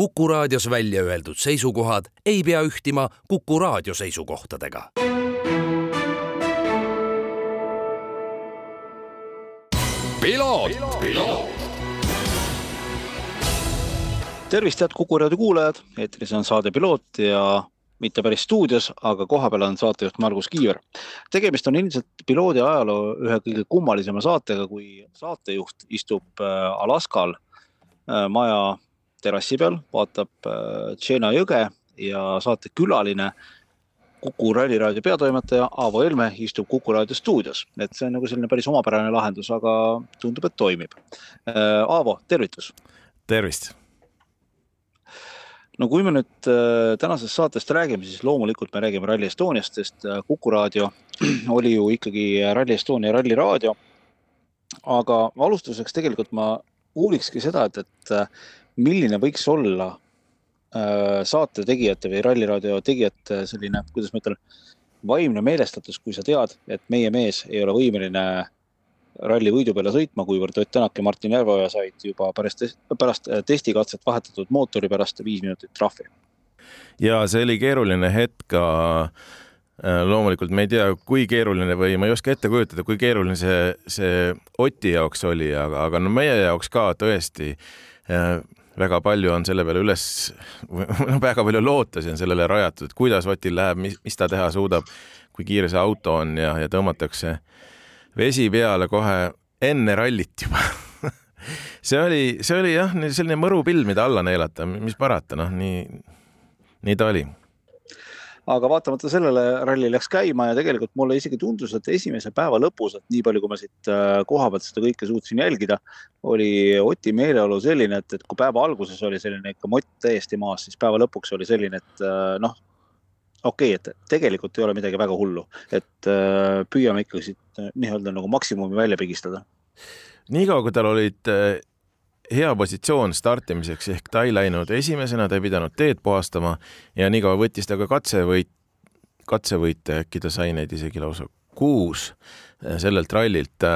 Kuku raadios välja öeldud seisukohad ei pea ühtima Kuku raadio seisukohtadega. tervist, head Kuku raadio kuulajad, eetris on saade Piloot ja mitte päris stuudios, aga kohapeal on saatejuht Margus Kiiver. tegemist on ilmselt piloodi ajaloo ühe kõige kummalisema saatega, kui saatejuht istub äh, Alaskal äh, maja terrassi peal, vaatab äh, Tšeena jõge ja saatekülaline Kuku ralliraadio peatoimetaja Aavo Helme istub Kuku raadio stuudios, et see on nagu selline päris omapärane lahendus, aga tundub, et toimib. Aavo, tervitus. tervist no kui me nüüd äh, tänasest saatest räägime, siis loomulikult me räägime Rally Estoniast, sest äh, Kuku raadio oli ju ikkagi Rally Estonia ralliraadio. aga alustuseks tegelikult ma uurikski seda, et, et äh, milline võiks olla äh, saate tegijate või ralliraadio tegijate selline, kuidas ma ütlen, vaimne meelestatus, kui sa tead, et meie mees ei ole võimeline ralli võidu peale sõitma, kuivõrd Ott Tänak ja Martin Järveoja said juba pärast, pärast äh, testikatset vahetatud mootori pärast viis minutit trahvi. ja see oli keeruline hetk ka äh, loomulikult me ei tea, kui keeruline või ma ei oska ette kujutada, kui keeruline see, see Oti jaoks oli, aga, aga no meie jaoks ka tõesti väga palju on selle peale üles, no väga palju lootusi on sellele rajatud, et kuidas Otil läheb, mis, mis ta teha suudab, kui kiire see auto on ja, ja tõmmatakse vesi peale kohe enne rallit juba. See oli, see oli jah, selline mõru pill, mida alla neelata, mis parata, noh, nii, nii ta oli aga vaatamata sellele ralli läks käima ja tegelikult mulle isegi tundus, et esimese päeva lõpus, et nii palju, kui ma siit äh, koha pealt seda kõike suutsin jälgida, oli Oti meeleolu selline, et, et kui päeva alguses oli selline ikka mott täiesti maas, siis päeva lõpuks oli selline, et äh, noh, okei okay,, et tegelikult ei ole midagi väga hullu, et äh, püüame ikkagi siit nii-öelda nagu maksimumi välja pigistada. niikaua, kui tal olid hea positsioon startimiseks ehk ta ei läinud esimesena, ta ei pidanud teed puhastama ja niikaua võttis ta ka katsevõit, katsevõite, äkki ta sai neid isegi lausa kuus äh, sellelt rallilt.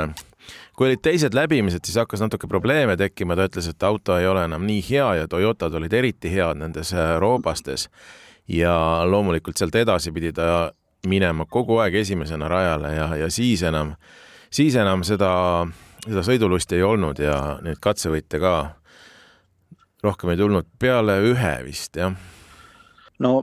kui olid teised läbimised, siis hakkas natuke probleeme tekkima, ta ütles, et auto ei ole enam nii hea ja Toyotad olid eriti head nendes roobastes ja loomulikult sealt edasi pidi ta minema kogu aeg esimesena rajale ja, ja siis enam, siis enam seda, seda sõidulusti ei olnud ja neid katsevõite ka rohkem ei tulnud, peale ühe vist, jah. no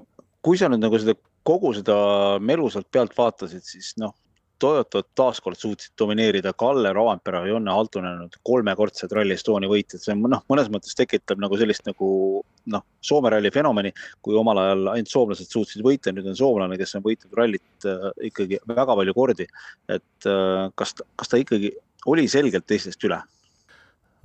kui sa nüüd nagu seda kogu seda melu sealt pealt vaatasid, siis noh, Toyota taaskord suutsid domineerida, Kalle Roompere ja Jonne Haltunen on kolmekordsed Rally Estonia võitjad, see noh, mõnes mõttes tekitab nagu sellist nagu noh, Soome ralli fenomeni, kui omal ajal ainult soomlased suutsid võita, nüüd on soomlane, kes on võitnud rallit äh, ikkagi väga palju kordi. et äh, kas, kas ta ikkagi oli selgelt teistest üle?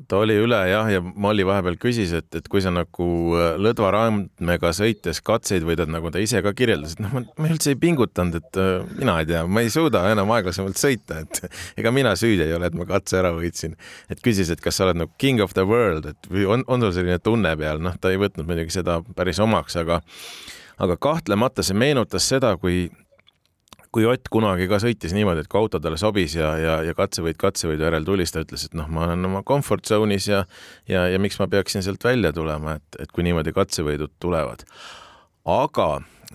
ta oli üle jah, ja Molli vahepeal küsis, et, et kui sa nagu äh, lõdvarandmega sõites katseid võidad, nagu ta ise ka kirjeldas, et noh, ma üldse ei pingutanud, et äh, mina ei tea, ma ei suuda enam aeglasemalt sõita, et ega mina süüdi ei ole, et ma katse ära võitsin. et küsis, et kas sa oled nagu king of the world, et või on, on sul selline tunne peal, noh, ta ei võtnud muidugi seda päris omaks, aga aga kahtlemata see meenutas seda, kui kui Ott kunagi ka sõitis niimoodi, et kui auto talle sobis ja, ja, ja katsevõit katsevõidu järel tuli, siis ta ütles, et noh, ma olen oma comfort zone'is ja ja, ja miks ma peaksin sealt välja tulema, et, et kui niimoodi katsevõidud tulevad. aga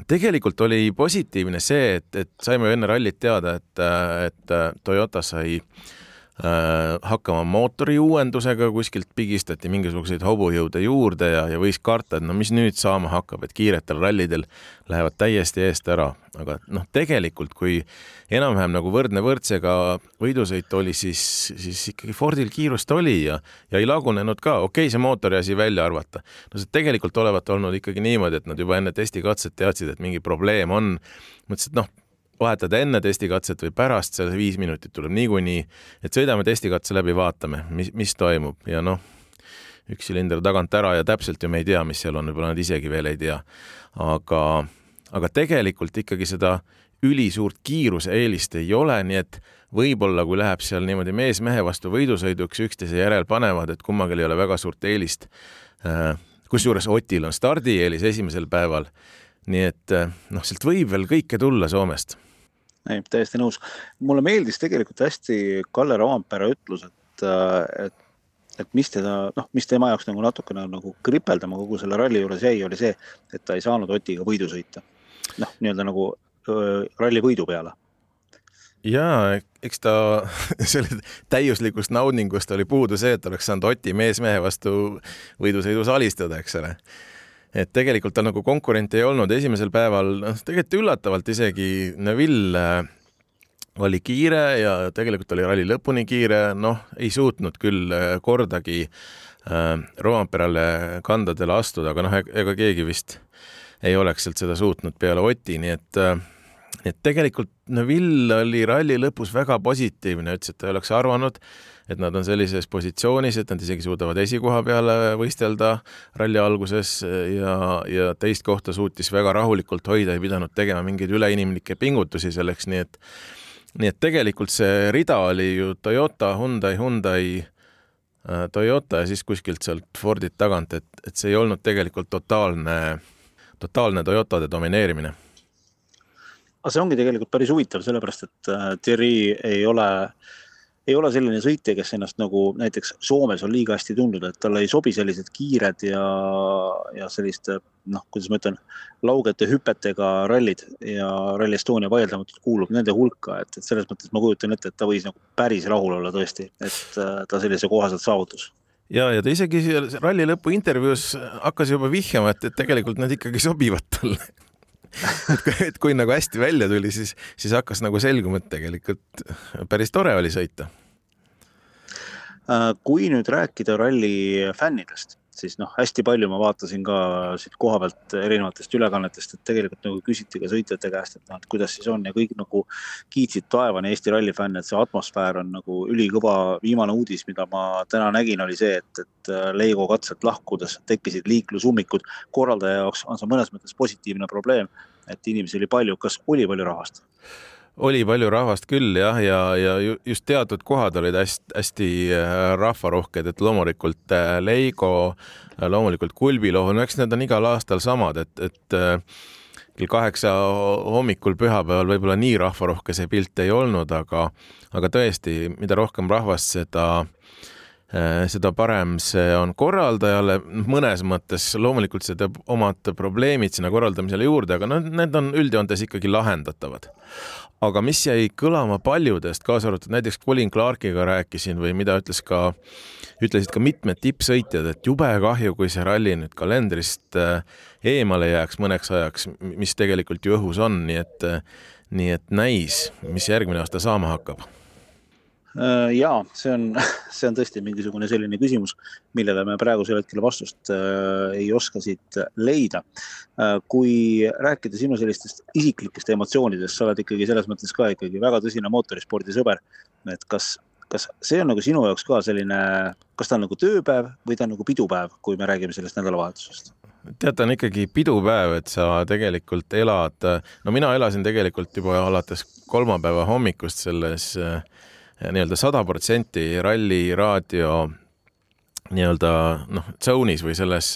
tegelikult oli positiivne see, et, et saime enne rallit teada, et, et Toyota sai Äh, hakkama mootori uuendusega, kuskilt pigistati mingisuguseid hobujõude juurde ja, ja võis karta, et no mis nüüd saama hakkab, et kiiretel rallidel lähevad täiesti eest ära. aga noh, tegelikult kui enam-vähem nagu võrdne võrdsega võidusõit oli, siis, siis ikkagi Fordil kiirust oli ja, ja ei lagunenud ka, okei okay,, see mootori asi välja arvata. no see tegelikult olevat olnud ikkagi niimoodi, et nad juba enne testikatset teadsid, et mingi probleem on. mõtlesid, noh, vahetada enne testikatset või pärast, see viis minutit tuleb niikuinii, et sõidame testikatse läbi, vaatame, mis, mis toimub ja noh, üks silinder tagant ära ja täpselt ju me ei tea, mis seal on, võib-olla nad isegi veel ei tea. aga, aga tegelikult ikkagi seda ülisuurt kiiruseeelist ei ole, nii et võib-olla kui läheb seal niimoodi mees mehe vastu võidusõiduks, üksteise järel panevad, et kummalgi ei ole väga suurt eelist. Äh, kusjuures Otil on stardieelis esimesel päeval. nii et äh, noh, sealt võib veel kõike tulla Soomest ei, täiesti nõus. mulle meeldis tegelikult hästi Kalle Roompere ütlus, et, et et mis teda, noh, mis tema jaoks nagu natukene nagu kripeldama kogu selle ralli juures jäi, oli see, et ta ei saanud Otiga võidu sõita. noh, nii-öelda nagu öö, ralli võidu peale ja eks ta selle täiuslikust naudingust oli puudu see, et oleks saanud Oti mees mehe vastu võidusõidus alistada, eks ole. Et tegelikult tal nagu konkurenti ei olnud, esimesel päeval, noh, tegelikult üllatavalt isegi Neville oli kiire ja tegelikult oli ralli lõpuni kiire, noh, ei suutnud küll äh, kordagi äh, Roomperale kandadele astuda, aga noh, ega keegi vist ei oleks sealt seda suutnud peale Oti, nii et äh, et tegelikult Neville oli ralli lõpus väga positiivne, ütles, et ta ei oleks arvanud, et nad on sellises positsioonis, et nad isegi suudavad esikoha peale võistelda ralli alguses ja, ja teist kohta suutis väga rahulikult hoida, ei pidanud tegema mingeid üleinimlikke pingutusi selleks, nii et nii et tegelikult see rida oli ju Toyota, Hyundai, Hyundai äh, Toyota ja siis kuskilt sealt Fordit tagant, et, et see ei olnud tegelikult totaalne, totaalne Toyotade domineerimine aga see ongi tegelikult päris huvitav, sellepärast et äh, Thierry ei ole, ei ole selline sõitja, kes ennast nagu näiteks Soomes on liiga hästi tundnud, et talle ei sobi sellised kiired ja, ja selliste noh, kuidas ma ütlen, laugete hüpetega rallid ja Rally Estonia vaieldamatult kuulub nende hulka, et, et selles mõttes ma kujutan ette, et ta võis nagu päris rahul olla tõesti, et äh, ta sellise koha sealt saavutas ja, ja ta isegi ralli lõpu intervjuus hakkas juba vihjama, et, et tegelikult nad ikkagi sobivad talle et kui nagu hästi välja tuli, siis, siis hakkas nagu selguma, et tegelikult päris tore oli sõita. Äh, kui nüüd rääkida ralli fännidest, siis noh, hästi palju ma vaatasin ka siit koha pealt erinevatest ülekannetest, et tegelikult nagu küsiti ka sõitjate käest, et noh, et kuidas siis on ja kõik nagu kiitsid taevani Eesti ralli fänne, et see atmosfäär on nagu ülikõva. viimane uudis, mida ma täna nägin, oli see, et, et Leigo katselt lahkudes tekkisid liiklusummikud. korraldaja jaoks on see mõnes mõttes positiivne probleem, et inimesi oli palju, kas oli palju rahvast? Oli palju rahvast küll jah, ja, ja just teatud kohad olid hästi-hästi äh, rahvarohked, et loomulikult äh, Leigo, äh, loomulikult Kulbilohu, no eks need on igal aastal samad, et, et kell kaheksa hommikul pühapäeval võib-olla nii rahvarohke see pilt ei olnud, aga, aga tõesti, mida rohkem rahvast, seda seda parem see on korraldajale, mõnes mõttes loomulikult see teeb omad probleemid sinna korraldamisele juurde, aga noh, need on üldjoontes ikkagi lahendatavad. Aga mis jäi kõlama paljudest, kaasa arvatud näiteks Colin Clarkiga rääkisin või mida ütles ka, ütlesid ka mitmed tippsõitjad, et jube kahju, kui see ralli nüüd kalendrist äh, eemale jääks mõneks ajaks, mis tegelikult ju õhus on, nii et, nii et näis, mis järgmine aasta saama hakkab. Äh, ja see on, see on tõesti mingisugune selline küsimus, millele me praegusel hetkel vastust äh, ei oska siit leida äh,. kui rääkida sinu sellistest isiklikest emotsioonidest, sa oled ikkagi selles mõttes ka ikkagi väga tõsine mootorispordisõber. et kas, kas see on nagu sinu jaoks ka selline, kas ta on nagu tööpäev või ta on nagu pidupäev, kui me räägime sellest nädalavahetusest? tead, ta on ikkagi pidupäev, et sa tegelikult elad, no mina elasin tegelikult juba alates kolmapäeva hommikust selles äh, nii-öelda sada protsenti ralliraadio nii-öelda noh, tsone'is või selles,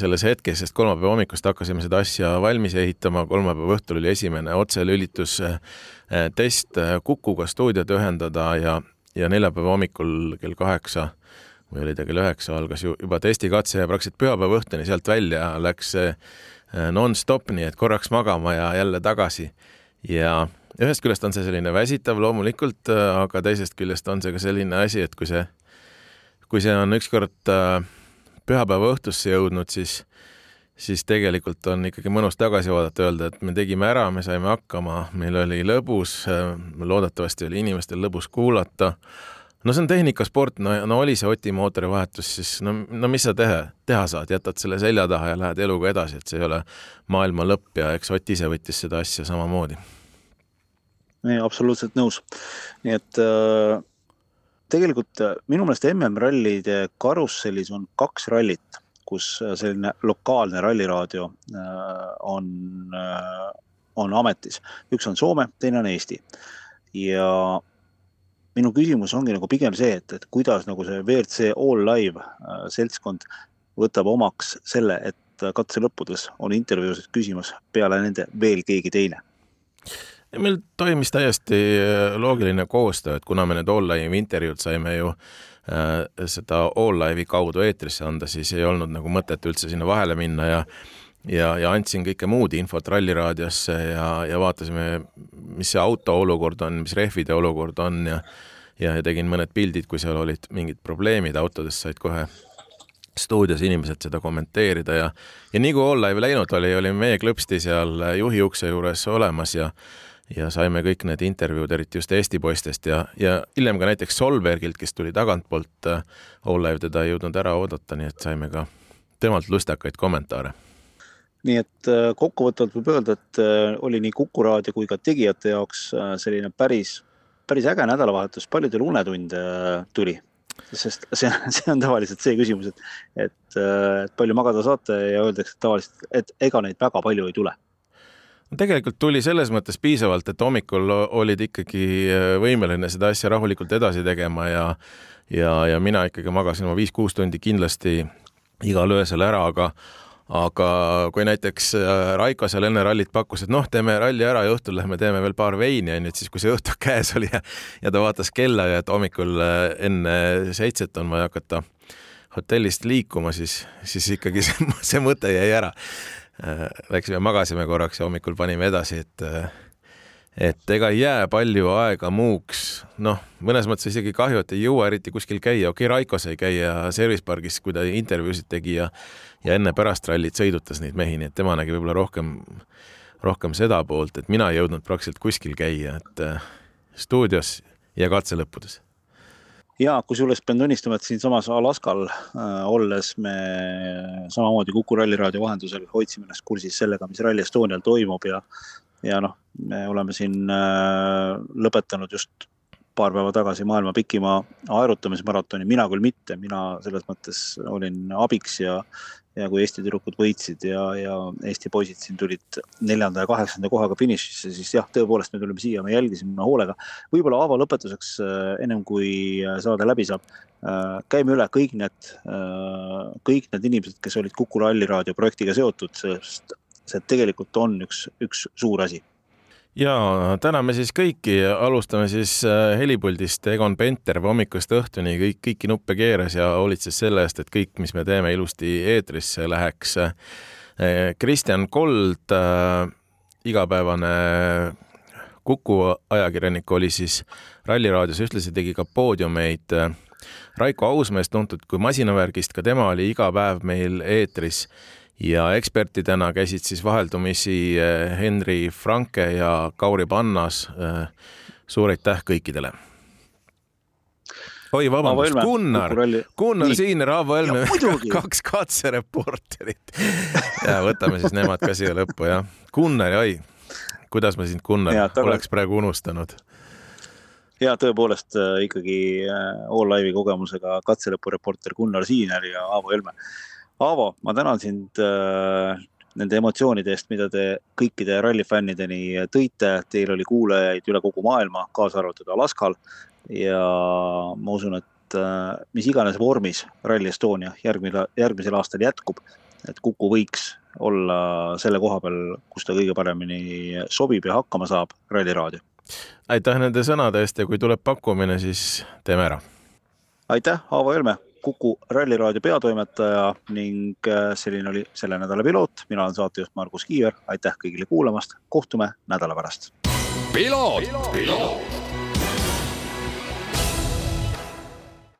selles hetkes, sest kolmapäeva hommikust hakkasime seda asja valmis ehitama, kolmapäeva õhtul oli esimene otselülitus test Kukuga stuudiot ühendada ja, ja neljapäeva hommikul kell kaheksa või oli ta kell üheksa, algas ju juba testikatse ja praktiliselt pühapäeva õhtuni sealt välja läks nonstop, nii et korraks magama ja jälle tagasi. Ja ühest küljest on see selline väsitav loomulikult, äh, aga teisest küljest on see ka selline asi, et kui see, kui see on ükskord äh, pühapäeva õhtusse jõudnud, siis, siis tegelikult on ikkagi mõnus tagasi vaadata, öelda, et me tegime ära, me saime hakkama, meil oli lõbus, äh, loodetavasti oli inimestel lõbus kuulata. no see on tehnikasport, no, no oli see Oti mootorivahetus, siis no, no mis sa teha, teha saad, jätad selle selja taha ja lähed eluga edasi, et see ei ole maailma lõpp ja eks Ott ise võttis seda asja samamoodi absoluutselt nõus. nii et äh, tegelikult äh, minu meelest MM-rallide karussellis on kaks rallit, kus äh, selline lokaalne ralliraadio äh, on on ametis. üks on Soome, teine on Eesti. ja minu küsimus ongi nagu pigem see, et, et kuidas nagu see WRC All Live seltskond võtab omaks selle, et katse lõppudes on intervjuusid küsimas peale nende veel keegi teine meil toimis täiesti äh, loogiline koostöö, et kuna me need all-live intervjuud saime ju seda All Live'i kaudu eetrisse anda, siis ei olnud nagu mõtet üldse sinna vahele minna ja ja, ja andsin kõike muud infot Ralliraadiosse ja, ja vaatasime, mis see auto olukord on, mis rehvide olukord on ja ja, ja tegin mõned pildid, kui seal olid mingid probleemid autodes, said kohe stuudios inimesed seda kommenteerida ja ja nii kui All Live läinud oli, oli meie klõpsti seal juhi ukse juures olemas ja ja saime kõik need intervjuud, eriti just Eesti poistest ja, ja hiljem ka näiteks Solbergilt, kes tuli tagantpoolt, All Live teda ei jõudnud ära oodata, nii et saime ka temalt lustakaid kommentaare. Nii et äh, kokkuvõtvalt võib öelda, et äh, oli nii Kuku raadio kui ka tegijate jaoks äh, selline päris, päris äge nädalavahetus, palju teil unetunde tuli? sest see, see on tavaliselt see küsimus, et, et, et palju magada saate ja öeldakse tavaliselt, et ega neid väga palju ei tule tegelikult tuli selles mõttes piisavalt, et hommikul olid ikkagi võimeline seda asja rahulikult edasi tegema ja ja, ja mina ikkagi magasin oma viis-kuus tundi kindlasti igal öösel ära, aga aga kui näiteks äh, Raiko seal enne rallit pakkus, et noh, teeme ralli ära ja õhtul lähme teeme veel paar veini, onju, et siis kui see õhtu käes oli ja, ja ta vaatas kella ja et hommikul äh, enne seitset on vaja hakata hotellist liikuma, siis, siis ikkagi see, see mõte jäi ära. Äh, läksime magasime korraks ja hommikul panime edasi, et et ega ei jää palju aega muuks, noh, mõnes mõttes isegi kahju, et ei jõua eriti kuskil käia, okei okay,, Raiko sai käia Service pargis, kui ta intervjuusid tegi ja ja enne-pärast rallit sõidutas neid mehi, nii et tema nägi võib-olla rohkem, rohkem seda poolt, et mina ei jõudnud praktiliselt kuskil käia, et äh, stuudios ja katselõppudes ja kusjuures pean tunnistama, et siinsamas Alaskal äh, olles me samamoodi Kuku ralliraadio vahendusel hoidsime ennast kursis sellega, mis Rally Estonial toimub ja ja noh, me oleme siin äh, lõpetanud just paar päeva tagasi maailma pikima aerutamismaratoni, mina küll mitte, mina selles mõttes olin abiks ja, ja kui Eesti tüdrukud võitsid ja, ja Eesti poisid siin tulid neljanda ja kaheksanda kohaga finišisse, siis jah, tõepoolest me tulime siia, me jälgisime hoolega. võib-olla Aavo lõpetuseks, äh, ennem kui äh, saade läbi saab, käime üle kõik need, kõik need inimesed, kes olid Kuku ralliraadio projektiga seotud, sest see tegelikult on üks, üks suur asi ja täname siis kõiki, alustame siis äh, helipuldist, Egon Penter hommikust õhtuni kõik, kõiki nuppe keeras ja hoolitses selle eest, et kõik, mis me teeme, ilusti eetrisse läheks. Äh, Kristjan Kold, äh, igapäevane Kuku ajakirjanik, oli siis Ralliraadios, ühtlasi tegi ka poodiumeid. Raiko Ausmees, tuntud kui masinavärgist, ka tema oli iga päev meil eetris ja ekspertidena käisid siis vaheldumisi eh, Henri Franke ja Kauri Pannas. Eh, suur aitäh kõikidele. oi, vabandust, Gunnar, Gunnar siin, Raavo Helme, kaks katsereporterit. ja võtame siis nemad ka siia lõppu, jah. Gunnar, oi, kuidas ma sind, Gunnar, oleks praegu unustanud ja tõepoolest äh, ikkagi All Live'i kogemusega katselõpureporter Gunnar Siiner ja Aavo Helme Aavo, ma tänan sind äh, nende emotsioonide eest, mida te kõikide rallifännideni tõite. Teil oli kuulajaid üle kogu maailma, kaasa arvatud Alaskal. ja ma usun, et äh, mis iganes vormis Rally Estonia järgmine, järgmisel aastal jätkub, et Kuku võiks olla selle koha peal, kus ta kõige paremini sobib ja hakkama saab, Ralli Raadio. aitäh nende sõnade eest ja kui tuleb pakkumine, siis teeme ära. aitäh, Aavo Helme Kuku ralliraadio peatoimetaja ning äh, selline oli selle nädala piloot. mina olen saatejuht Margus Kiiver, aitäh kõigile kuulamast, kohtume nädala pärast. piloot, piloot..